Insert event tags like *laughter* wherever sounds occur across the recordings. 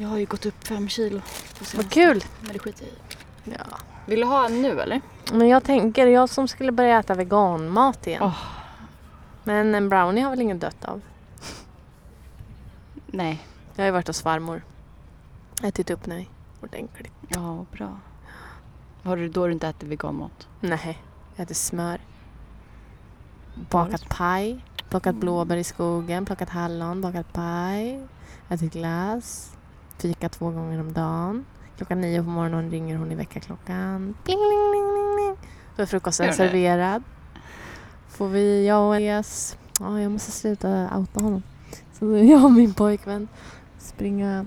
Jag har ju gått upp fem kilo. Vad kul! Men det skiter jag i. Ja. Vill du ha en nu eller? Men jag tänker, jag som skulle börja äta veganmat igen. Åh. Men en brownie har väl ingen dött av? Nej. Jag har ju varit hos farmor. Ätit upp mig ordentligt. Ja, bra. Har du då du inte ätit veganmat? Nej, jag äter smör. Bakat paj. Plockat blåbär i skogen, plockat hallon, bakat paj. Ätit glass. Fika två gånger om dagen. Klockan nio på morgonen ringer hon i pling. Då är frukosten serverad. Får vi, jag och Elias, ja jag måste sluta outa honom. Så jag och min pojkvän springa,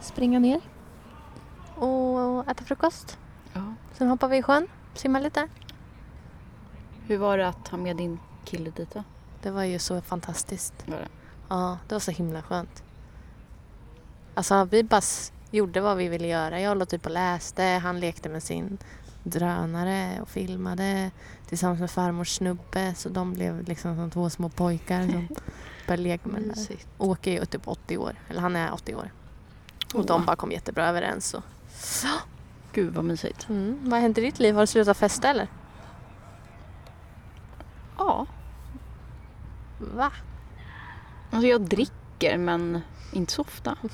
springa ner och äta frukost. Ja. Sen hoppar vi i sjön, simmar lite. Hur var det att ha med din kille dit då? Det var ju så fantastiskt. Var det? Ja, det var så himla skönt. Alltså vi bara gjorde vad vi ville göra. Jag låg typ och läste, han lekte med sin drönare och filmade tillsammans med farmors snubbe. Så de blev liksom som två små pojkar som *laughs* började leka med det där. Åke är typ 80 år, eller han är 80 år. Och Åh. de bara kom jättebra överens. Och... *gasps* Gud vad mysigt. Mm. Vad har hänt i ditt liv? Har du slutat festa eller? Ja. Va? Alltså jag dricker men inte så ofta. *laughs*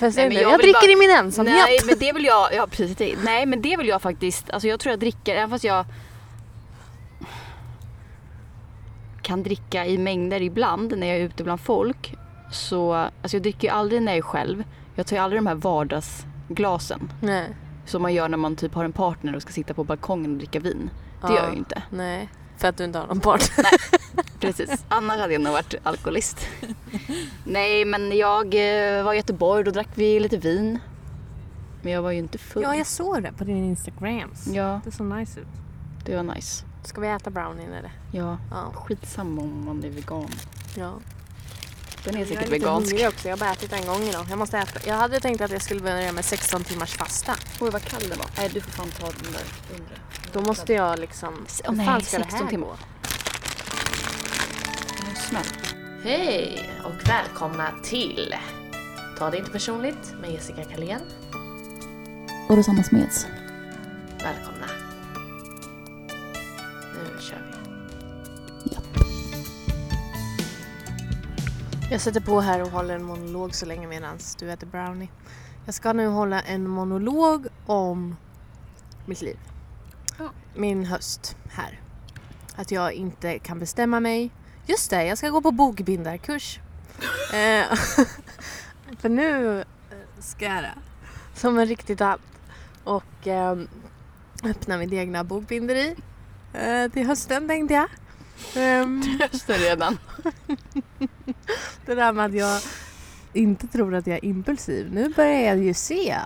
Jag, Nej, jag jag dricker bara- i min ensamhet. Nej men det vill jag, ja precis. Nej men det vill jag faktiskt, alltså jag tror jag dricker, även fast jag kan dricka i mängder ibland när jag är ute bland folk. Så, alltså jag dricker ju aldrig när jag är själv. Jag tar ju aldrig de här vardagsglasen. Nej. Som man gör när man typ har en partner och ska sitta på balkongen och dricka vin. Det Ja. gör jag ju inte. Nej, för att du inte har någon partner. *laughs* Precis, annars hade jag nog varit alkoholist. Nej men jag eh, var i Göteborg, då drack vi lite vin. Men jag var ju inte full. Ja, jag såg det på din Instagram. Ja, Det såg nice ut. det var nice. Ska vi äta brownien eller? Ja, Ja. skitsamma om man är vegan. ja. Den är Jag säkert är lite vegansk. också. Jag har bara ätit en gång idag. Jag måste äta. Jag hade tänkt att jag skulle börja med 16 timmars fasta. Oj vad kall den var. Nej du får fan ta den där undre. Då måste jag liksom... Åh, Hur nej, fan ska det 16 här timmar. gå? Hej och välkomna till Ta det inte personligt med Jessica Kalén. Och Rosanna Smeds. Välkomna. Jag sätter på här och håller en monolog så länge medan du äter brownie. Jag ska nu hålla en monolog om mitt liv. Ja. Min höst här. Att jag inte kan bestämma mig. Just det, jag ska gå på bokbindarkurs. *laughs* Eh, *laughs* För nu ska jag det. Som en riktigt allt. Och eh, öppna mitt egna bokbinderi. Eh, till hösten tänkte jag. Ehm, Hösten redan. *laughs* det där med att jag inte tror att jag är impulsiv. Nu börjar jag ju se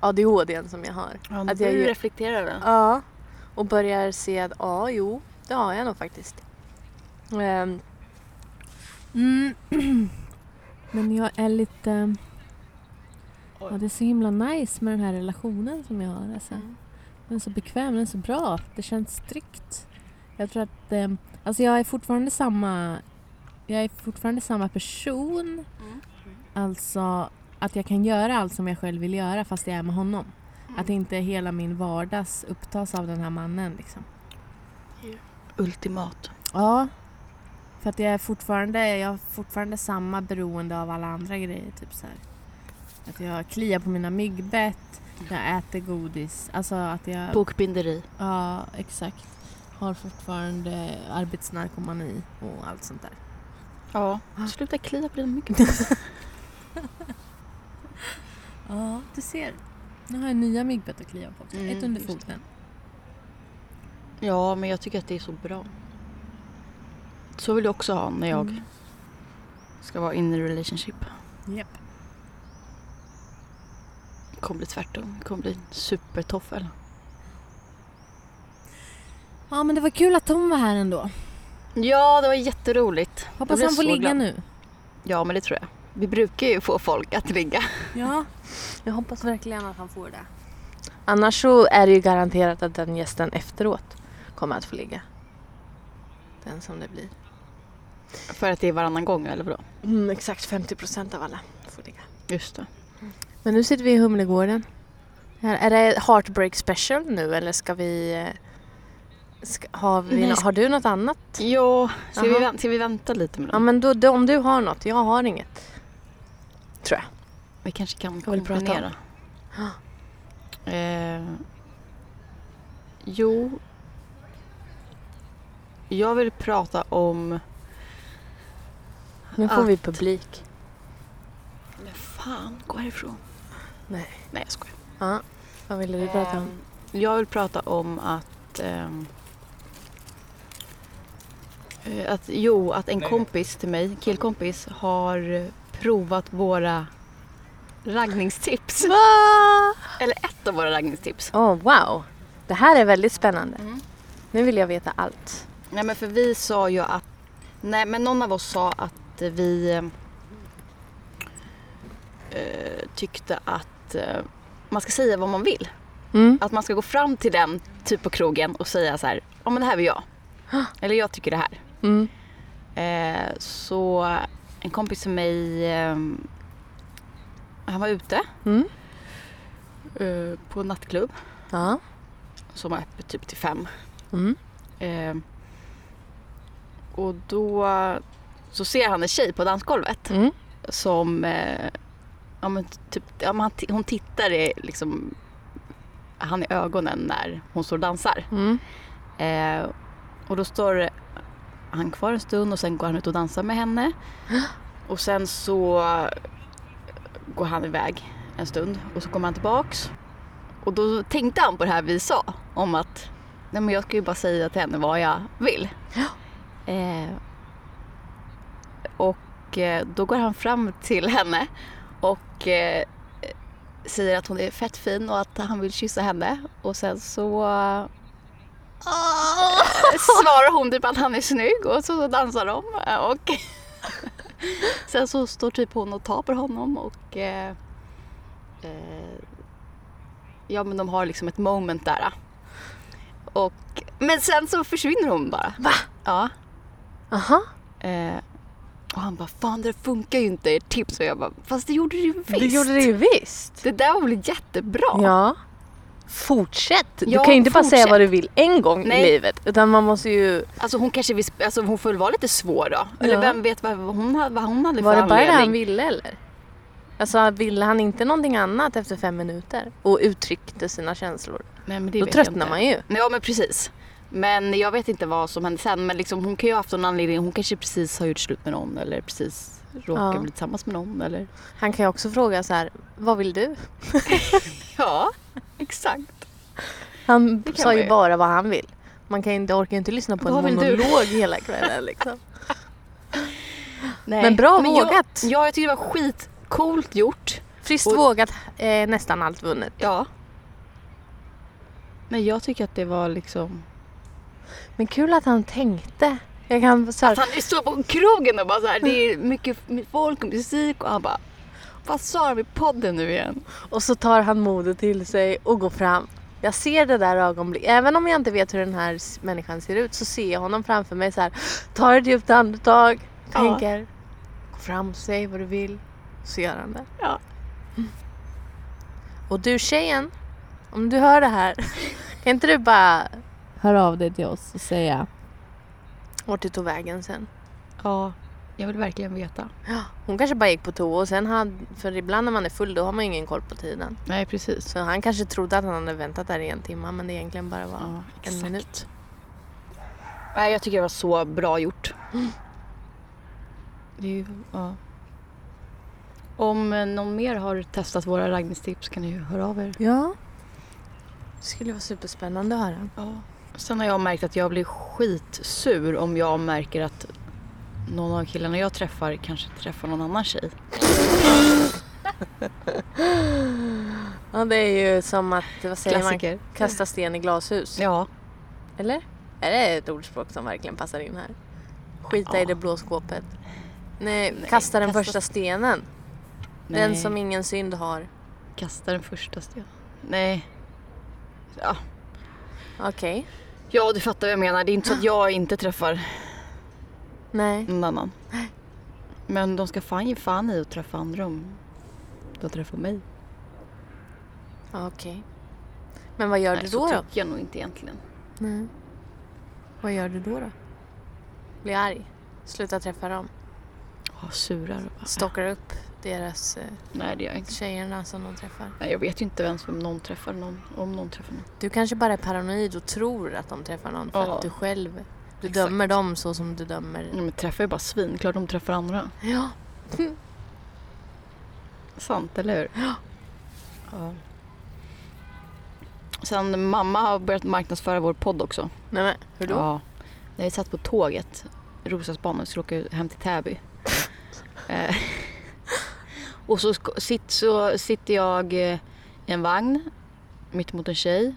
ADHD som jag har. Ja, Att jag ju- reflekterar den. Ja. Och börjar se att ja, jo, det har jag nog faktiskt. Ehm, mm. *clears throat* Men jag är lite... Ja, det är så himla nice med den här relationen som jag har. Alltså. Den är så bekväm, den är så bra. Det känns tryggt. Jag tror att... Eh, alltså jag är fortfarande samma... Jag är fortfarande samma person. Mm. Alltså att jag kan göra allt som jag själv vill göra fast jag är med honom. Att inte hela min vardags upptas av den här mannen liksom. Ultimat. Ja. För att jag är fortfarande, jag har fortfarande samma beroende av alla andra grejer. Typ så här. Att jag kliar på mina myggbett, jag äter godis. Alltså att jag... Bokbinderi. Ja, exakt. Har fortfarande arbetsnarkomani och allt sånt där. Ja. Sluta klia på den mycket. *laughs* Ja, du ser. Nu har jag nya myggbett att klia på också. Mm, Ett under foten. Ja, men jag tycker att det är så bra. Så vill jag också ha när jag Mm. ska vara in i relationship. Japp. Det kommer bli tvärtom. Det kommer bli supertoffel. Ja, men det var kul att Tom var här ändå. Ja, det var jätteroligt. Hoppas han får ligga glad. nu. Ja, men det tror jag. Vi brukar ju få folk att ligga. Ja, *laughs* jag hoppas verkligen att han får det. Annars så är det ju garanterat att den gästen efteråt kommer att få ligga. Den som det blir. För att det är varannan gång eller vadå? Mm, exakt 50 procent av alla får ligga. Just det. Men nu sitter vi i Humlegården. Är det Heartbreak special nu eller ska vi... Ska, har, vi Nej, nå- sk- har du något annat? Ja, ska vi, vänta, ska vi vänta lite med Ja dem? men då, då, om du har något. Jag har inget. Tror jag. Vi kanske kan kombinera. Eh, jo. Jag vill prata om... Nu får vi Att- publik. Men fan, gå härifrån. Nej. Nej, jag skojar. Ja. Vad ville du prata om? Ehm, Jag vill prata om att... eh, att jo, att en kompis till mig, killkompis, har provat våra raggningstips. Va? Eller ett av våra raggningstips. Oh, wow. Det här är väldigt spännande. Mm. Nu vill jag veta allt. Nej men för vi sa ju att... Nej men någon av oss sa att vi eh, tyckte att eh, man ska säga vad man vill. Mm. Att man ska gå fram till den typ på krogen och säga så här, ja men det här vill jag. *gasps* Eller jag tycker det här. Mm. Eh, så en kompis till mig, eh, han var ute Mm. eh, på en nattklubb Ja. som var öppet typ till fem. Mm. Eh, och då så ser han en tjej på dansgolvet Mm. som eh, ja, men typ, ja, men hon tittar i, liksom, han i ögonen när hon står och dansar. Mm. Eh, och då står han kvar en stund och sen går han ut och dansar med henne. Och sen så går han iväg en stund och så kommer han tillbaks. Och då tänkte han på det här vi sa om att nej men jag ska ju bara säga till henne vad jag vill. Eh, och eh, då går han fram till henne och eh, säger att hon är fett fin och att han vill kyssa henne. Och sen så *laughs* svarar hon typ att han är snygg och så dansar de. Och *laughs* sen så står typ hon och tar på honom och eh, eh, ja men de har liksom ett moment där. Och, men sen så försvinner hon bara. Va? Ja. Aha. Eh, och han bara, fan det funkar ju inte ert tips. Och jag bara, fast det gjorde det ju visst. Det gjorde det ju visst. Det där var väl jättebra? Ja. Fortsätt. Du Ja, kan ju inte bara säga fortsätt. vad du vill en gång Nej. i livet. Utan man måste ju... Alltså hon kanske vill, alltså hon får väl vara lite svår då. Eller Ja. vem vet vad hon vad hon hade Var för det bara det han ville eller? Alltså ville han inte någonting annat efter fem minuter? Och uttryckte sina känslor? Nej, men det Då tröttnar man ju. Ja men precis. Men jag vet inte vad som hände sen. Men liksom, hon kan ju ha haft någon anledning. Hon kanske precis har gjort slut med någon eller precis råkar Ja. bli tillsammans med någon. Eller... Han kan ju också fråga så här, vad vill du? *laughs* Ja, *laughs* exakt. Han Det kan sa man ju ju. bara vad han vill. Man kan inte, orkar inte lyssna på en Vad vill du? monolog hela kvällen liksom. *laughs* Nej. Men bra jag, vågat. ja, jag tycker det var skitcoolt gjort. Friskt Och- vågat, eh, nästan allt vunnet. Ja. Men jag tycker att det var liksom... Men kul att han tänkte. Jag kan så här, han står på krogen och bara så här, det är mycket folk och musik och han bara Vad sa de i podden nu igen? Och så tar han modet till sig och går fram. Jag ser det där ögonblicket. Även om jag inte vet hur den här människan ser ut så ser jag honom framför mig så här. Tar ett djupt andetag. Ja. Tänker. Gå fram, säg vad du vill. Så gör han det. Ja. Och du tjejen. Om du hör det här. *laughs* Kan inte du bara höra av dig till oss och säga vart du tog vägen sen? Ja, jag vill verkligen veta. Ja, hon kanske bara gick på toa och sen hade, för ibland när man är full då har man ju ingen koll på tiden. Nej, precis. Så han kanske trodde att han hade väntat där i en timme men det egentligen bara var Ja, en minut. Nej, jag tycker det var så bra gjort. Det är ju, ja. Om eh, någon mer har testat våra raggningstips kan ni ju höra av er. Ja. Det skulle vara superspännande att höra. Ja. Sen har jag märkt att jag blir skitsur om jag märker att någon av killarna jag träffar kanske träffar någon annan tjej. *laughs* Ja det är ju som att, vad säger Klassiker. man, kasta sten i glashus. Ja. Eller? Är det ett ordspråk som verkligen passar in här? Skita i Ja. det blå skåpet. Nej, Nej, kasta den kasta- första stenen. Nej. Den som ingen synd har. Kasta den första stenen. Nej. Ja. Okej. ja, du fattar vad jag menar. Det är inte så att jag inte träffar Nej. någon annan. Men de ska fan ge fan i att träffa andra om de träffar mig. Ja, Okej. Men vad gör Nej, du så då? då? tycker jag nog inte egentligen. Nej. Vad gör du då? då? Blir arg? Sluta träffa dem? Oh, surar och bara, Stockar upp deras eh, Nej det gör jag inte. tjejerna som de träffar? Nej, jag vet ju inte ens om någon träffar någon. Om någon träffar någon. Du kanske bara är paranoid och tror att de träffar någon för Ja. att du själv du Exakt. dömer dem så som du dömer... Ja, men träffar ju bara svin. Klart de träffar andra. Ja. *laughs* Sant, eller hur? Ja. Sen mamma har börjat marknadsföra vår podd också. Nej men, hur då? Ja. När vi satt på tåget, Roslagsbanan, och skulle åka hem till Täby. *laughs* eh, *laughs* och så, sk- sitt, så sitter jag eh, i en vagn mitt emot en tjej.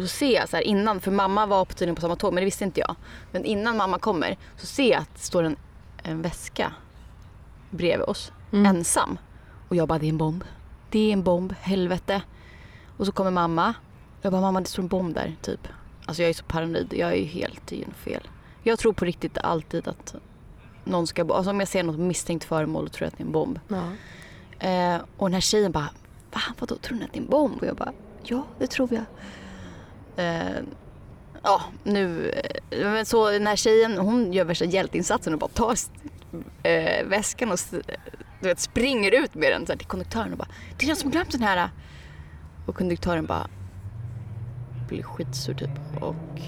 Och så ser jag så här innan, för mamma var på tydligen på samma tåg men det visste inte jag. Men innan mamma kommer så ser jag att det står en, en väska bredvid oss, Mm. ensam. Och jag bara, det är en bomb. Det är en bomb, helvete. Och så kommer mamma. Jag bara, mamma det står en bomb där, typ. Alltså jag är så paranoid, jag är ju helt, fel. Jag tror på riktigt alltid att någon ska, bo- alltså om jag ser något misstänkt föremål tror jag att det är en bomb. Ja. Eh, och den här tjejen bara, va vadå tror ni att det är en bomb? Och jag bara, ja det tror jag. Eh, ja nu, men så den här tjejen hon gör värsta hjälteinsatsen och bara tar eh, väskan och du vet, springer ut med den så här, till konduktören och bara, det är någon som har glömt den här. Och konduktören bara blir skitsur typ och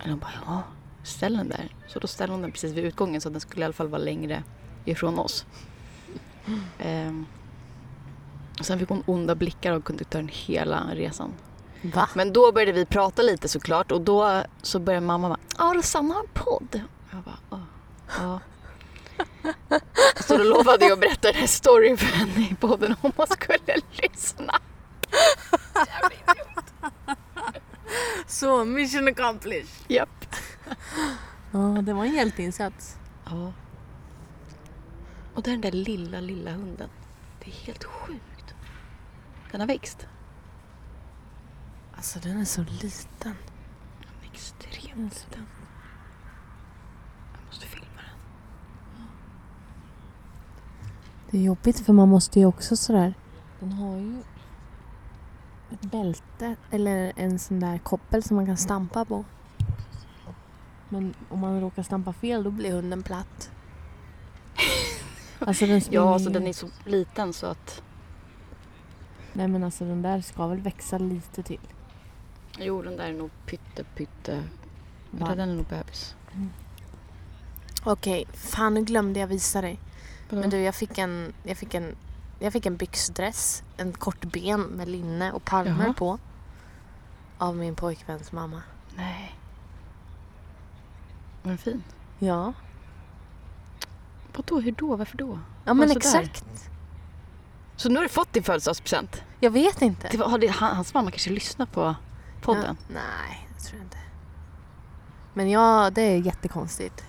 eller hon bara, ja ställ den där. Så då ställde hon den precis vid utgången så att den skulle i alla fall vara längre ifrån oss. Ehm, sen fick hon onda blickar av konduktören hela resan. Va? Men då började vi prata lite såklart och då så började mamma bara, ja Rosanna har en podd. Jag bara, "Åh, ja. Så då lovade jag att berätta den här storyn för henne i podden om hon skulle lyssna. Så, mission accomplished. Japp. Ja, det var en hjälteinsats. Ja. Och den där lilla, lilla hunden. Det är helt sjukt. Den har växt. Alltså den är så liten. Den är extremt liten. Jag måste filma den. Det är jobbigt för man måste ju också sådär... Den har ju ett bälte eller en sån där koppel som man kan stampa på. Men om man råkar stampa fel då blir hunden platt. *laughs* Alltså den Ja, alltså den är så liten så att... Nej men alltså den där ska väl växa lite till. Jo, den där är nog pytte, pytte... Va? Den är nog bebis. Okej, fan nu glömde jag visa dig. Vadå? Men du, jag fick en, jag fick en, jag fick en byxdress, en kort ben med linne och palmer Jaha. på. Av min pojkväns mamma. Nej. Var den fin? Ja. Vadå, hur då? Varför då? Ja men exakt. Så nu har du fått din födelsedagspresent? Jag vet inte. Det var, hans mamma kanske lyssnat på podden? Ja, nej, det tror jag inte. Men ja, det är jättekonstigt.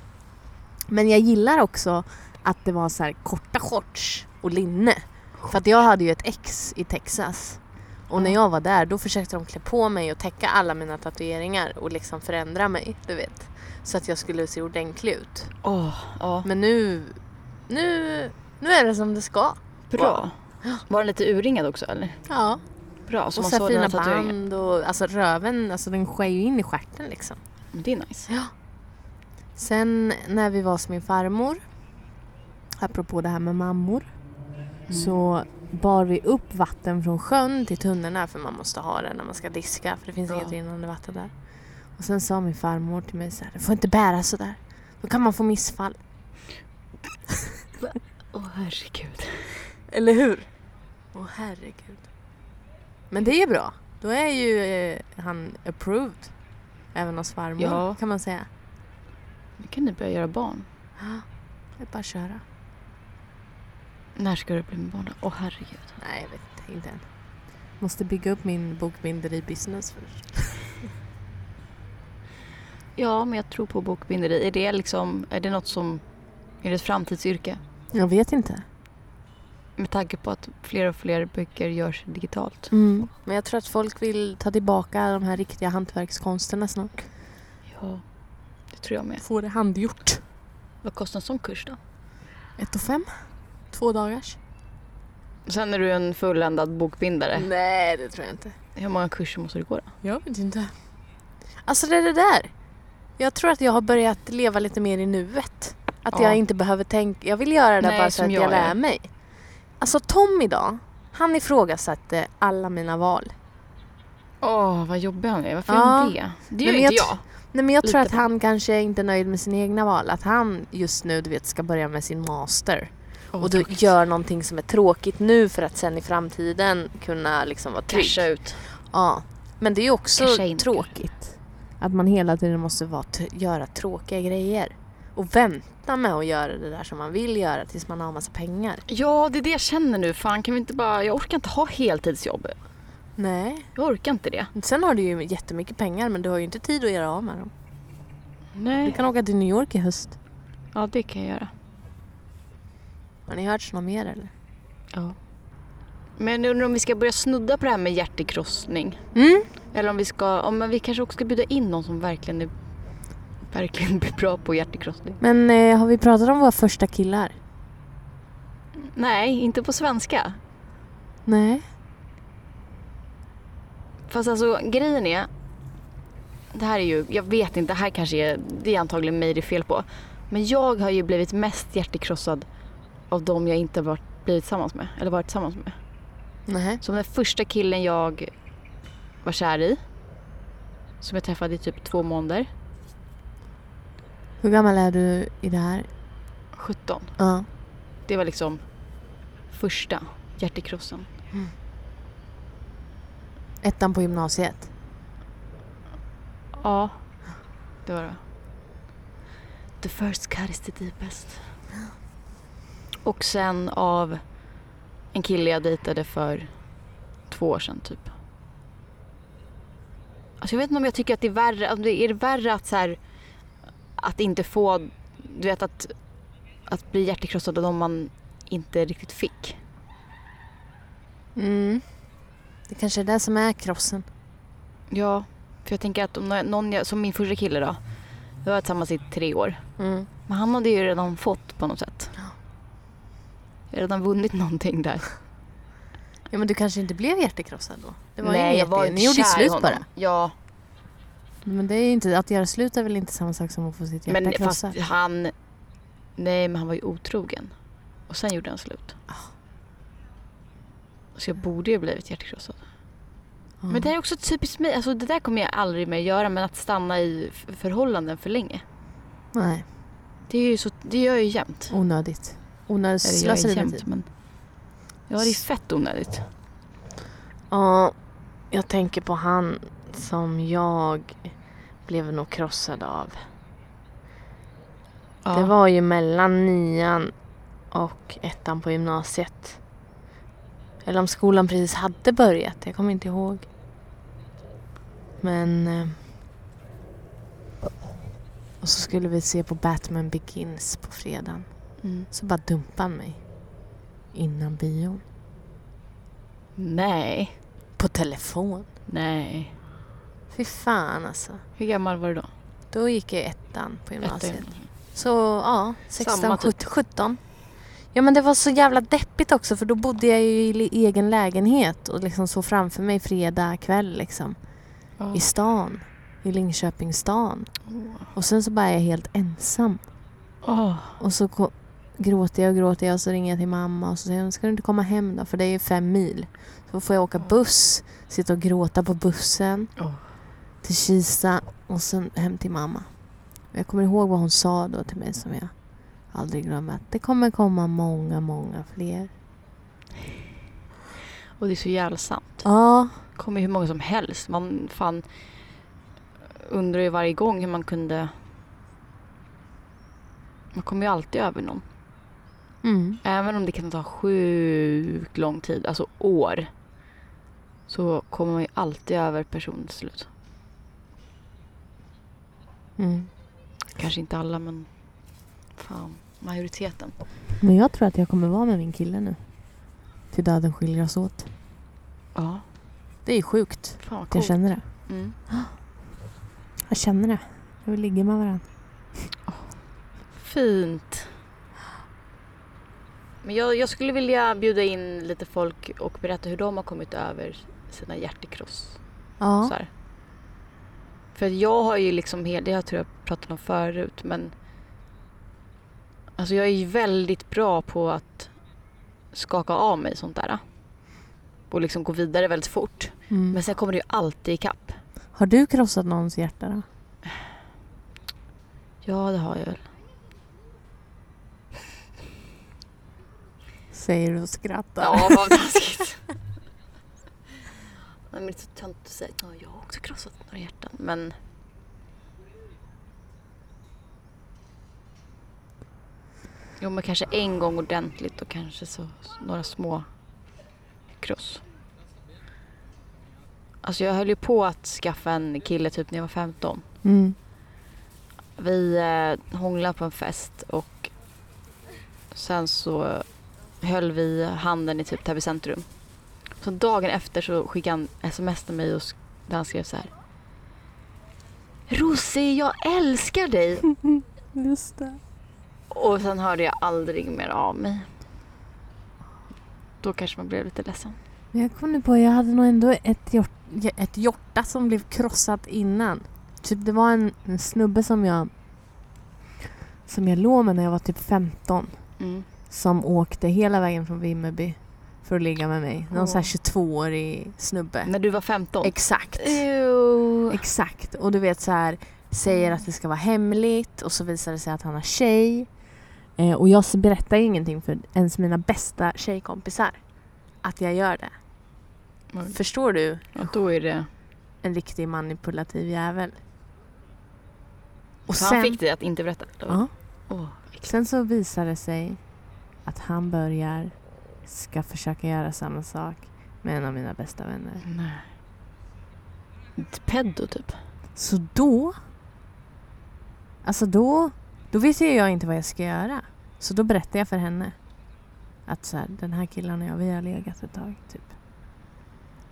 Men jag gillar också att det var så här korta shorts och linne. För att jag hade ju ett ex i Texas. Och när Ja. jag var där då försökte de klä på mig och täcka alla mina tatueringar och liksom förändra mig, du vet. Så att jag skulle se ordentlig ut. Åh, ja. Men nu, nu, nu är det som det ska. Bra. Var den lite urringad också eller? Ja, Bra, så och så fina band och alltså röven, alltså den skär ju in i stjärten liksom. Det är nice. Ja. Sen när vi var hos min farmor, apropå det här med mammor, Mm. så bar vi upp vatten från sjön till tunnorna för man måste ha det när man ska diska för det finns Ja. inget rinnande vatten där. Och sen sa min farmor till mig så här, du får inte bära så där. Då kan man få missfall. *laughs* Åh herregud. Eller hur? Åh herregud. Men det är bra. Då är ju eh, han approved. Även hos farmor Ja. kan man säga. Nu kan ni börja göra barn. Ja, *gasps* det är bara att köra. När ska du bli med barn då? Åh herregud. Nej, jag vet inte. Inte än. Måste bygga upp min bokbinderi-business först. *laughs* Ja, men jag tror på bokbinderi. Är det liksom, är det något som, är det ett framtidsyrke? Jag vet inte. Med tanke på att fler och fler böcker görs digitalt. Mm. Men jag tror att folk vill ta tillbaka de här riktiga hantverkskonsterna snart. Ja, det tror jag med. Få det handgjort. Vad kostar en sån kurs då? Ett och fem. Två dagars. Sen är du en fulländad bokbindare. Nej, det tror jag inte. Hur många kurser måste du gå då? Jag vet inte. Alltså det är det där. Jag tror att jag har börjat leva lite mer i nuet. Att Ja. jag inte behöver tänka. Jag vill göra det Nej, bara så att jag, jag lär mig. Alltså Tom idag, han ifrågasatte alla mina val. Åh, vad jobbig han är. Varför Ja. är han det? Det gör inte jag jag. Nej men jag tror Lite att på- han kanske inte är nöjd med sina egna val. Att han just nu du vet ska börja med sin master. Åh, och då tråkigt. gör någonting som är tråkigt nu för att sen i framtiden kunna liksom vara trygg. Casha ut. Ja. Men det är ju också tråkigt. Att man hela tiden måste vara göra tråkiga grejer. Och vänta med att göra det där som man vill göra tills man har massa pengar. Ja, det är det jag känner nu. Fan, kan vi inte bara... Jag orkar inte ha heltidsjobb. Nej. Jag orkar inte det. Sen har du ju jättemycket pengar men du har ju inte tid att göra av med dem. Du Nej. kan åka till New York i höst. Ja, det kan jag göra. Har ni hört något mer eller? Ja. Men jag undrar om vi ska börja snudda på det här med hjärtekrossning. Mm. Eller om vi ska... Om vi kanske också ska bjuda in någon som verkligen är verkligen blir bra på hjärtekrossning. Men eh, har vi pratat om våra första killar? Nej, inte på svenska. Nej. Fast alltså grejen är. Det här är ju, jag vet inte, det här kanske är, det är antagligen mig det är fel på. Men jag har ju blivit mest hjärtekrossad av de jag inte har varit, blivit tillsammans med. Eller varit tillsammans med. Nej. Som den första killen jag var kär i. Som jag träffade i typ två månader. Hur gammal är du i det här? 17. Ja. Det var liksom första hjärtekrossen. Ettan på gymnasiet. Ja, det var det. The first cut is the deepest. Och sen av en kille jag dejtade för två år sedan typ. Alltså jag vet inte om jag tycker att det är värre, om det är värre att så här, att inte få, du vet att, att bli hjärtekrossad av de man inte riktigt fick. Mm. Det kanske är det som är krossen. Ja, för jag tänker att om nå- någon, som min första kille då, vi var tillsammans i tre år. Mm. Men han hade ju redan fått på något sätt. Jag hade redan vunnit någonting där. Ja men du kanske inte blev hjärtekrossad då? Det var Nej, ju jag var. Ni gjorde slut bara. Ja, Men det är inte, att göra slut är väl inte samma sak som att få sitt hjärta men fast krossat? han... Nej, men han var ju otrogen. Och sen gjorde han slut. Ah. Så jag borde ju blivit hjärtekrossad. Ja. Men det är också typiskt mig. Alltså det där kommer jag aldrig mer göra. Men att stanna i förhållanden för länge. Nej, Det, är ju så, det gör jag ju jämt. onödigt. Onödigt slöseri med tid. men... Ja, det är fett onödigt. Ja, jag tänker på han som jag blev nog krossad av. Ja. Det var ju mellan nian och ettan på gymnasiet. Eller om skolan precis hade börjat, jag kommer inte ihåg. Men... eh, Och så skulle vi se på Batman Begins på fredagen. Mm. Så bara dumpade han mig. Innan bion. Nej. På telefon. Nej. Fy fan alltså. Hur gammal var du då? Då gick jag ettan på gymnasiet. Ettan. Så ja, 16, Samma typ. 17, 17. Ja men det var så jävla deppigt också för då bodde jag ju i egen lägenhet och liksom så framför mig fredag kväll liksom. Ja. I stan. I Linköping stan. Åh. Och sen så bara är jag helt ensam. Åh. Och så gråter jag och gråter jag och så ringer jag till mamma och så säger hon, ska du inte komma hem då? För det är ju fem mil. Så får jag åka buss, sitta och gråta på bussen. Till Kisa och sen hem till mamma. Jag kommer ihåg vad hon sa då till mig som jag aldrig glömmer. Att det kommer komma många, många fler. Och det är så jävla sant. Ja, Det kommer hur många som helst. Man fan undrar ju varje gång hur man kunde... Man kommer ju alltid över någon. mm. Även om det kan ta sjukt lång tid, alltså år. Så kommer man ju alltid över personen till slut. Mm. Kanske inte alla men fan, majoriteten. Men jag tror att jag kommer vara med min kille nu. Till döden skiljer oss åt. Ja, Det är sjukt fan att *gasps* jag känner det. Mm. Jag känner det. Vill ligga med varandra. fint. Men jag, jag skulle vilja bjuda in lite folk och berätta hur de har kommit över sina hjärtekross. Ja. Så här. För jag har ju liksom, det jag tror jag pratat om förut, men alltså jag är ju väldigt bra på att skaka av mig sånt där. Och liksom gå vidare väldigt fort. Mm. Men sen kommer det ju alltid ikapp. Har du krossat någons hjärta då? Ja, det har jag väl. Säger du och skrattar. Ja, vad taskigt. Nej, men det är så tönt att säga. Ja, jag har också krossat några hjärtan, men... Jo, men kanske en gång ordentligt och kanske så några små kross. Alltså jag höll ju på att skaffa en kille typ när jag var 15. Mm. Vi eh, hånglade på en fest och sen så höll vi handen i typ Täby centrum. Så dagen efter så skickade han sms till mig och där han skrev så här. Rosie, jag älskar dig! *laughs* Just det. Och sen hörde jag aldrig mer av mig. Då kanske man blev lite ledsen. Men jag kom nu på, jag hade nog ändå ett, hjort, ett hjorta som blev krossat innan. Typ det var en, en snubbe som jag som jag låg med när jag var typ 15. Mm. Som åkte hela vägen från Vimmerby för att ligga med mig. Någon här 22-årig snubbe. När du var 15? Exakt. Ew. Exakt. Och du vet så här säger att det ska vara hemligt och så visar det sig att han har tjej. Eh, och jag berättar ingenting för ens mina bästa tjejkompisar att jag gör det. Men- Förstår du? Ja, då är det... En riktig manipulativ jävel. Och Så sen, han fick dig att inte berätta? ja, Åh, sen så visar det sig att han börjar ska försöka göra samma sak med en av mina bästa vänner. nej. Pedo typ? Så då... Alltså då... Då visste jag inte vad jag ska göra. Så då berättade jag för henne. Att så här, den här killen och jag, vi har legat ett tag. Typ.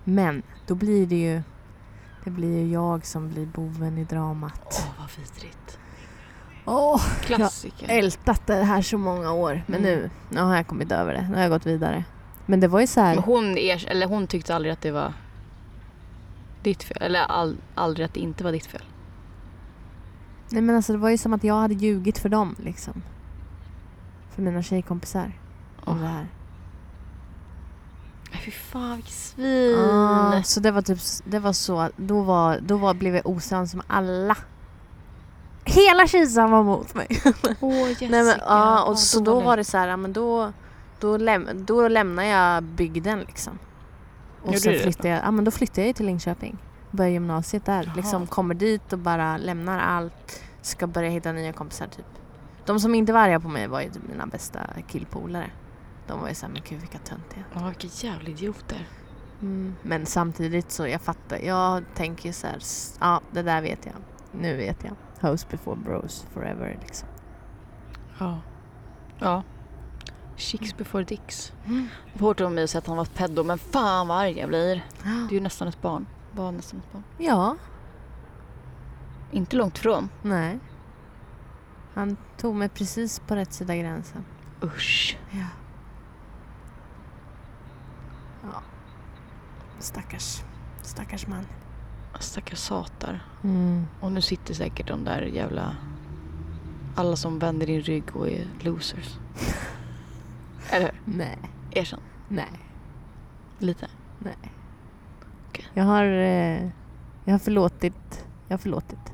Men då blir det ju... Det blir ju jag som blir boven i dramat. Åh, vad vidrigt. Åh, Klassiker. ältat det här så många år. Men Mm. nu, nu har jag kommit över det. Nu har jag gått vidare. Men det var ju så här... Hon, er, eller hon tyckte aldrig att det var ditt fel? Eller all, aldrig att det inte var ditt fel? Nej men alltså det var ju som att jag hade ljugit för dem liksom. För mina tjejkompisar. Om Åh. det här. Fy fan vilket svin. Ah, så det var typ, det var så, då, var, då var, blev jag osams med alla. Hela Kisan var mot mig. *laughs* Åh Jessica. Nej, men, ja, och vad så då var det så här, ja, men då, då, läm, då lämnar jag bygden liksom. Och Gjorde sen flyttade jag, ja, men då flyttade jag ju till Linköping. Började gymnasiet där. Jaha. Liksom kommer dit och bara lämnar allt. Ska börja hitta nya kompisar typ. De som inte var arga på mig var ju typ mina bästa killpolare. De var ju såhär, men gud vilka töntiga. Ja, vilka jävla idioter. Mm. Men samtidigt så jag fattar, jag tänker så här, s- ja det där vet jag. Nu vet jag. Host before bros forever liksom. Ja. Ja. Chicks before dicks. Var hårt av mig att han var pedo, men fan vad arg jag blir. Det är ju nästan ett barn. Var nästan ett barn. Ja, Inte långt ifrån. nej. Han tog mig precis på rätt sida gränsen. Usch. Ja. Ja. Stackars, stackars man. Stackars satar. Mm. Och nu sitter säkert de där jävla... Alla som vänder din rygg och är losers. *laughs* Eller hur? Nej, Erkänn. nej, Lite. nej. Okej. Jag har, eh, jag har förlåtit. Jag har förlåtit.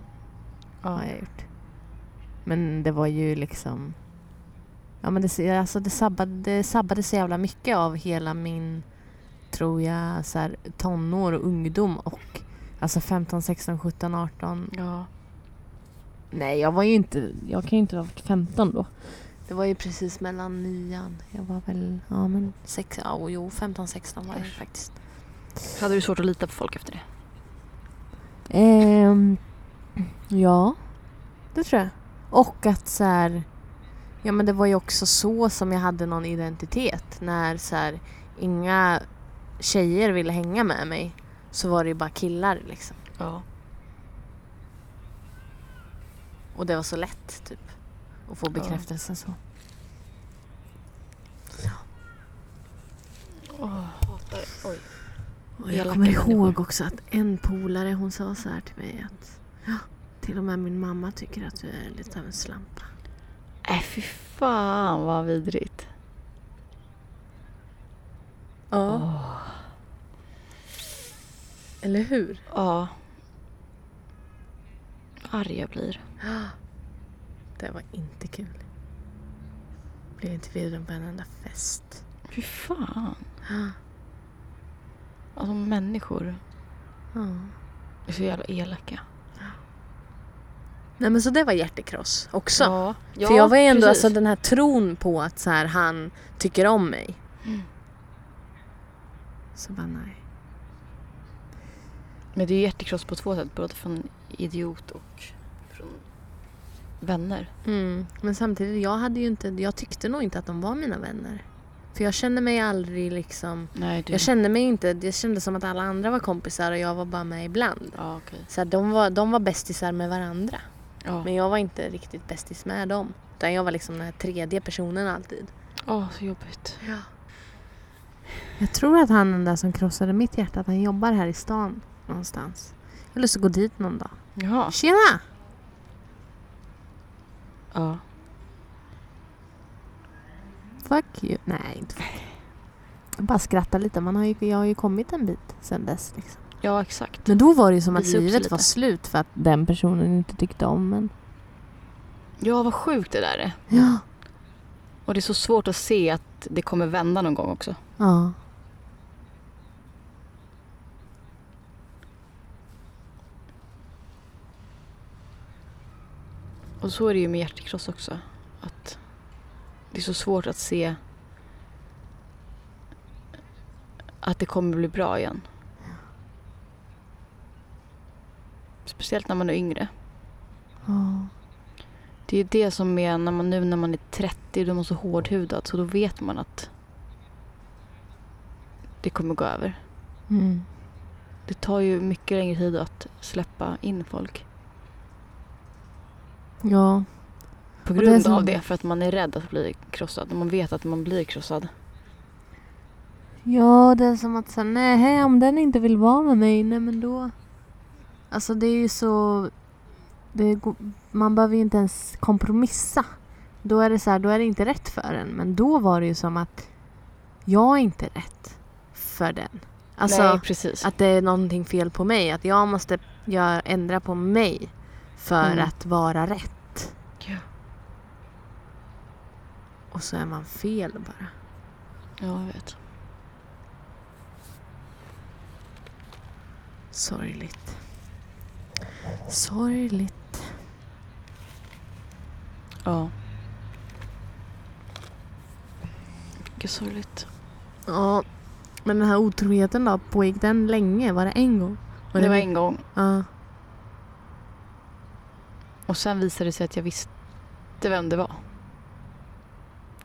Ja. har jag gjort. Men det var ju liksom... Ja men det, alltså det, sabbade, det sabbade så jävla mycket av hela min, tror jag, så här, tonår och ungdom och alltså 15, 16, 17, 18. ja. Nej, jag var ju inte... Jag kan ju inte ha varit 15 då. Det var ju precis mellan nian. Jag var väl... Ja men sex, ja, och jo, 15, 16 var jag faktiskt. Hade du svårt att lita på folk efter det? Ehm, ja, det tror jag. Och att så här, ja men det var ju också så som jag hade någon identitet. När så här, inga tjejer ville hänga med mig så var det ju bara killar liksom. Ja. Och det var så lätt typ. och få bekräftelse så. Åh, hatar Oj. Och jag kommer ihåg också att en polare hon sa så här till mig att ja, till och med min mamma tycker att du är lite av en slampa. Äh, fy fan vad vidrigt. Ja. Eller hur? Ja. Arg jag blir. *gasps* Det var inte kul. Blev inte bjuden på en enda fest. Fy fan. *gasps* Alltså människor Ja. är så jävla elaka. Nej men så det var hjärtekross också. Ja. För jag var ju ändå precis. alltså den här tron på att så här, han tycker om mig. Mm. Så bara nej. Men det är ju hjärtekross på två sätt. Både från idiot och från vänner. Mm. Men samtidigt, jag hade ju inte, jag tyckte nog inte att de var mina vänner. För jag kände mig aldrig liksom, Nej, du... jag kände mig inte, det kändes som att alla andra var kompisar och jag var bara med ibland. Ja, okej. Så de, var, de var bästisar med varandra. Ja. Men jag var inte riktigt bästis med dem. Utan jag var liksom den här tredje personen alltid. Åh, så jobbigt. Ja. Jag tror att han den där som krossade mitt hjärta, att han jobbar här i stan någonstans. Jag har lust att gå dit någon dag. Jaha. Tjena! Ja. Fuck you. Nej, inte fuck you. Jag bara skrattar lite. Man har ju, jag har ju kommit en bit sen dess. Liksom. Ja, exakt. Men då var det ju som att Visa livet var slut för att den personen inte tyckte om en. Ja, vad sjukt det där är. Ja. Och det är så svårt att se att det kommer vända någon gång också. Ja. Och så är det ju med hjärtekross också. Att det är så svårt att se att det kommer bli bra igen. Speciellt när man är yngre. ja. Det är ju det som är när man, nu när man är 30 då är man så hårdhudad så då vet man att det kommer gå över. Mm. Det tar ju mycket längre tid att släppa in folk. Ja. På Och det är grund som- av det, för att man är rädd att bli krossad. Man vet att man blir krossad. Ja, det är som att säga, nej, om den inte vill vara med mig, nej men då... Alltså det är ju så... Det går, man behöver ju inte ens kompromissa. Då är det så här, då är det inte rätt för en. Men då var det ju som att jag är inte rätt för den. Alltså Nej, att det är någonting fel på mig. Att jag måste göra, ändra på mig för Mm. att vara rätt. Ja. Och så är man fel bara. Ja, jag vet. Sorgligt. Sorgligt. Ja. Mycket sorgligt. Ja, men den här otroheten då, pågick den länge? Var det en gång? det var en gång. Ja. Och sen visade det sig att jag visste vem det var.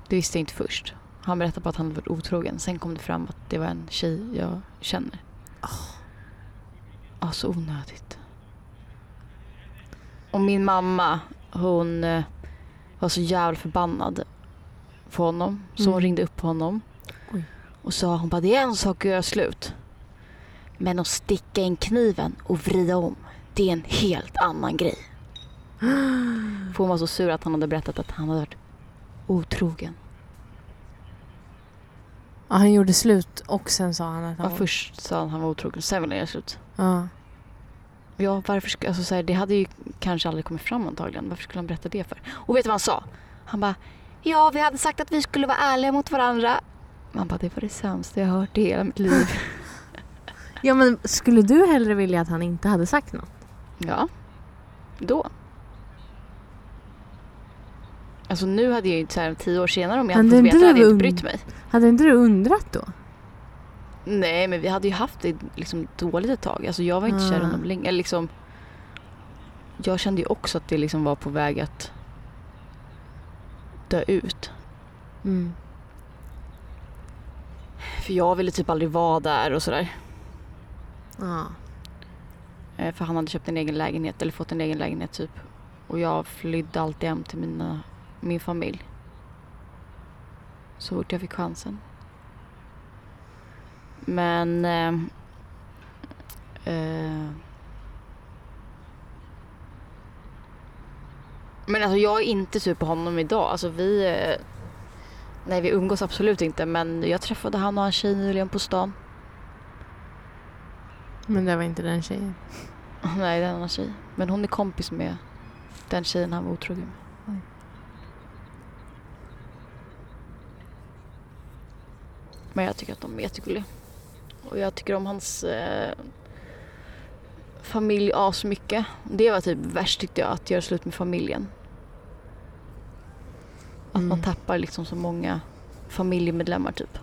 Det visste jag inte först. Han berättade bara att han hade varit otrogen. Sen kom det fram att det var en tjej jag känner. Ja, så onödigt. Och min mamma, hon eh, var så jävla förbannad på honom. Så hon Mm. ringde upp honom. Oj. Och sa hon bara, det är en sak att göra slut. Men att sticka in kniven och vrida om, det är en helt annan grej. *gasps* För hon var så sur att han hade berättat att han hade varit otrogen. ja, han gjorde slut och sen sa han att han Ja, först sa han att han var otrogen, sen ville jag göra slut. Ja. Ja, varför ska, alltså, så här, det hade ju kanske aldrig kommit fram antagligen. Varför skulle han berätta det för? Och vet du vad han sa? Han bara, ja vi hade sagt att vi skulle vara ärliga mot varandra. Man bara, det var det sämsta jag har hört i hela mitt liv. *laughs* ja, men skulle du hellre vilja att han inte hade sagt något? ja, då. Alltså nu hade jag ju så här, tio år senare om jag hade fått veta hade jag inte brytt mig. Hade inte du undrat då? Nej, men vi hade ju haft det liksom dåligt ett tag. Alltså jag var inte kär i Ah. honom länge. Eller liksom, jag kände ju också att det liksom var på väg att dö ut. Mm. För jag ville typ aldrig vara där och sådär. Ja. Eh, För han hade köpt en egen lägenhet eller fått en egen lägenhet typ. Och jag flydde alltid hem till mina min familj. Så fort jag fick chansen. Men... Eh, eh, men alltså jag är inte sur på honom idag. Alltså vi... Eh, nej vi umgås absolut inte men jag träffade han och hans tjej nyligen på stan. Men det var inte den tjejen. *laughs* Nej det är en annan tjej. Men hon är kompis med den tjejen han var otrogen med. Oj. Men jag tycker att de är jättegulliga. Och jag tycker om hans eh, familj asmycket. Det var typ värst tyckte jag, att göra slut med familjen. Att man Mm. tappar liksom så många familjemedlemmar typ.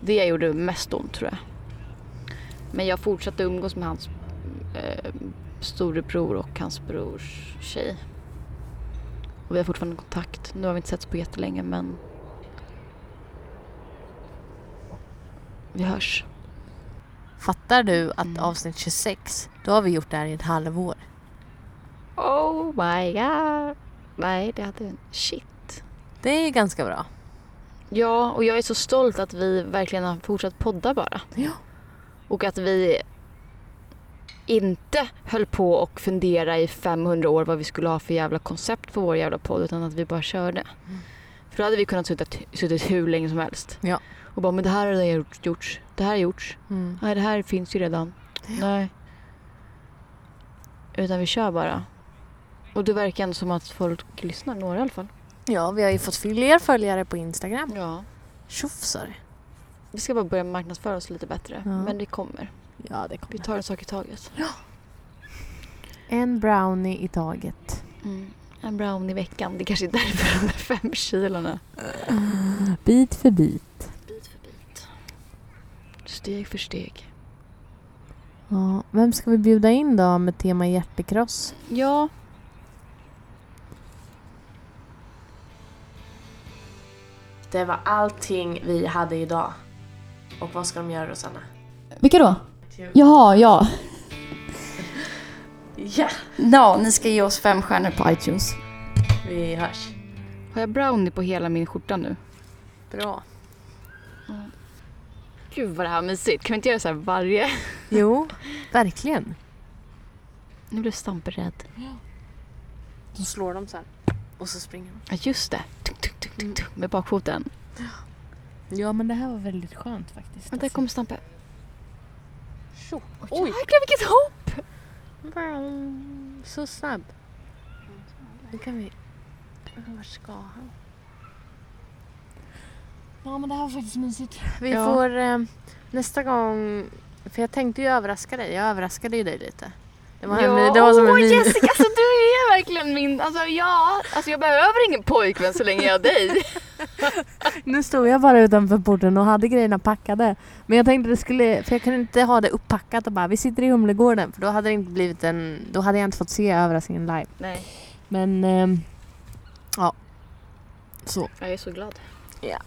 Det gjorde mest ont tror jag. Men jag fortsatte umgås med hans eh, storebror och hans brors tjej. Och vi har fortfarande kontakt. Nu har vi inte setts på jättelänge men vi hörs. Fattar du att Mm. avsnitt 26, då har vi gjort det här i ett halvår. Oh my god. Nej, det hade... Shit. Det är ganska bra. Ja, och jag är så stolt att vi verkligen har fortsatt podda bara. Ja. Och att vi inte höll på och fundera i 500 år vad vi skulle ha för jävla koncept på vår jävla podd utan att vi bara körde. Mm. För då hade vi kunnat suttit, suttit hur länge som helst. Ja. Och bara, men det här har redan gjort- gjorts. Det här har gjorts. Mm. Nej, det här finns ju redan. Nej. Utan vi kör bara. Och det verkar ändå som att folk lyssnar, några i alla fall. Ja, vi har ju fått fler följare på Instagram. Ja. Tjofsar. Vi ska bara börja marknadsföra oss lite bättre. Ja. Men det kommer. Ja, det Vi tar en sak i taget. En brownie i taget. Mm. En brown i veckan. Det kanske är därför de där fem kilona. Bit. Bit för bit. Steg för steg. Ja, vem ska vi bjuda in då med tema hjärtekross? Ja. Det var allting vi hade idag. Och vad ska de göra Rosanna? Vilka då? Jaha, ja. *laughs* Ja! Ja, ni ska ge oss fem stjärnor på iTunes. Vi hörs. Har jag brownie på hela min skjorta nu? Bra. Gud vad det här var mysigt. Kan vi inte göra så här varje... *laughs* Jo, verkligen. Nu blev Stampe rädd. Så slår de så här. Och så springer de. Ja, just det. Tuk, tuk, tuk, tuk, tuk, med bakfoten. Ja, men det här var väldigt skönt faktiskt. Och där kommer Stampe. Tjo. Oj, Oj. jäklar vilket hopp! Så snabb. Nu kan vi... Var ska han? Ja, men det här var faktiskt mysigt. Vi Ja. får eh, nästa gång... För jag tänkte ju överraska dig. Jag överraskade ju dig lite. Det var, en, det var som en min... Jessica, alltså du är *laughs* verkligen min... Alltså ja, alltså jag behöver ingen pojkvän så länge jag har dig. *laughs* Nu stod jag bara utanför porten och hade grejerna packade. Men jag tänkte det skulle... För jag kunde inte ha det upppackat och bara vi sitter i Humlegården. För då hade det inte blivit en... Då hade jag inte fått se överraskningen live. Nej, Men... ehm, ja. Så. jag är så glad. Ja.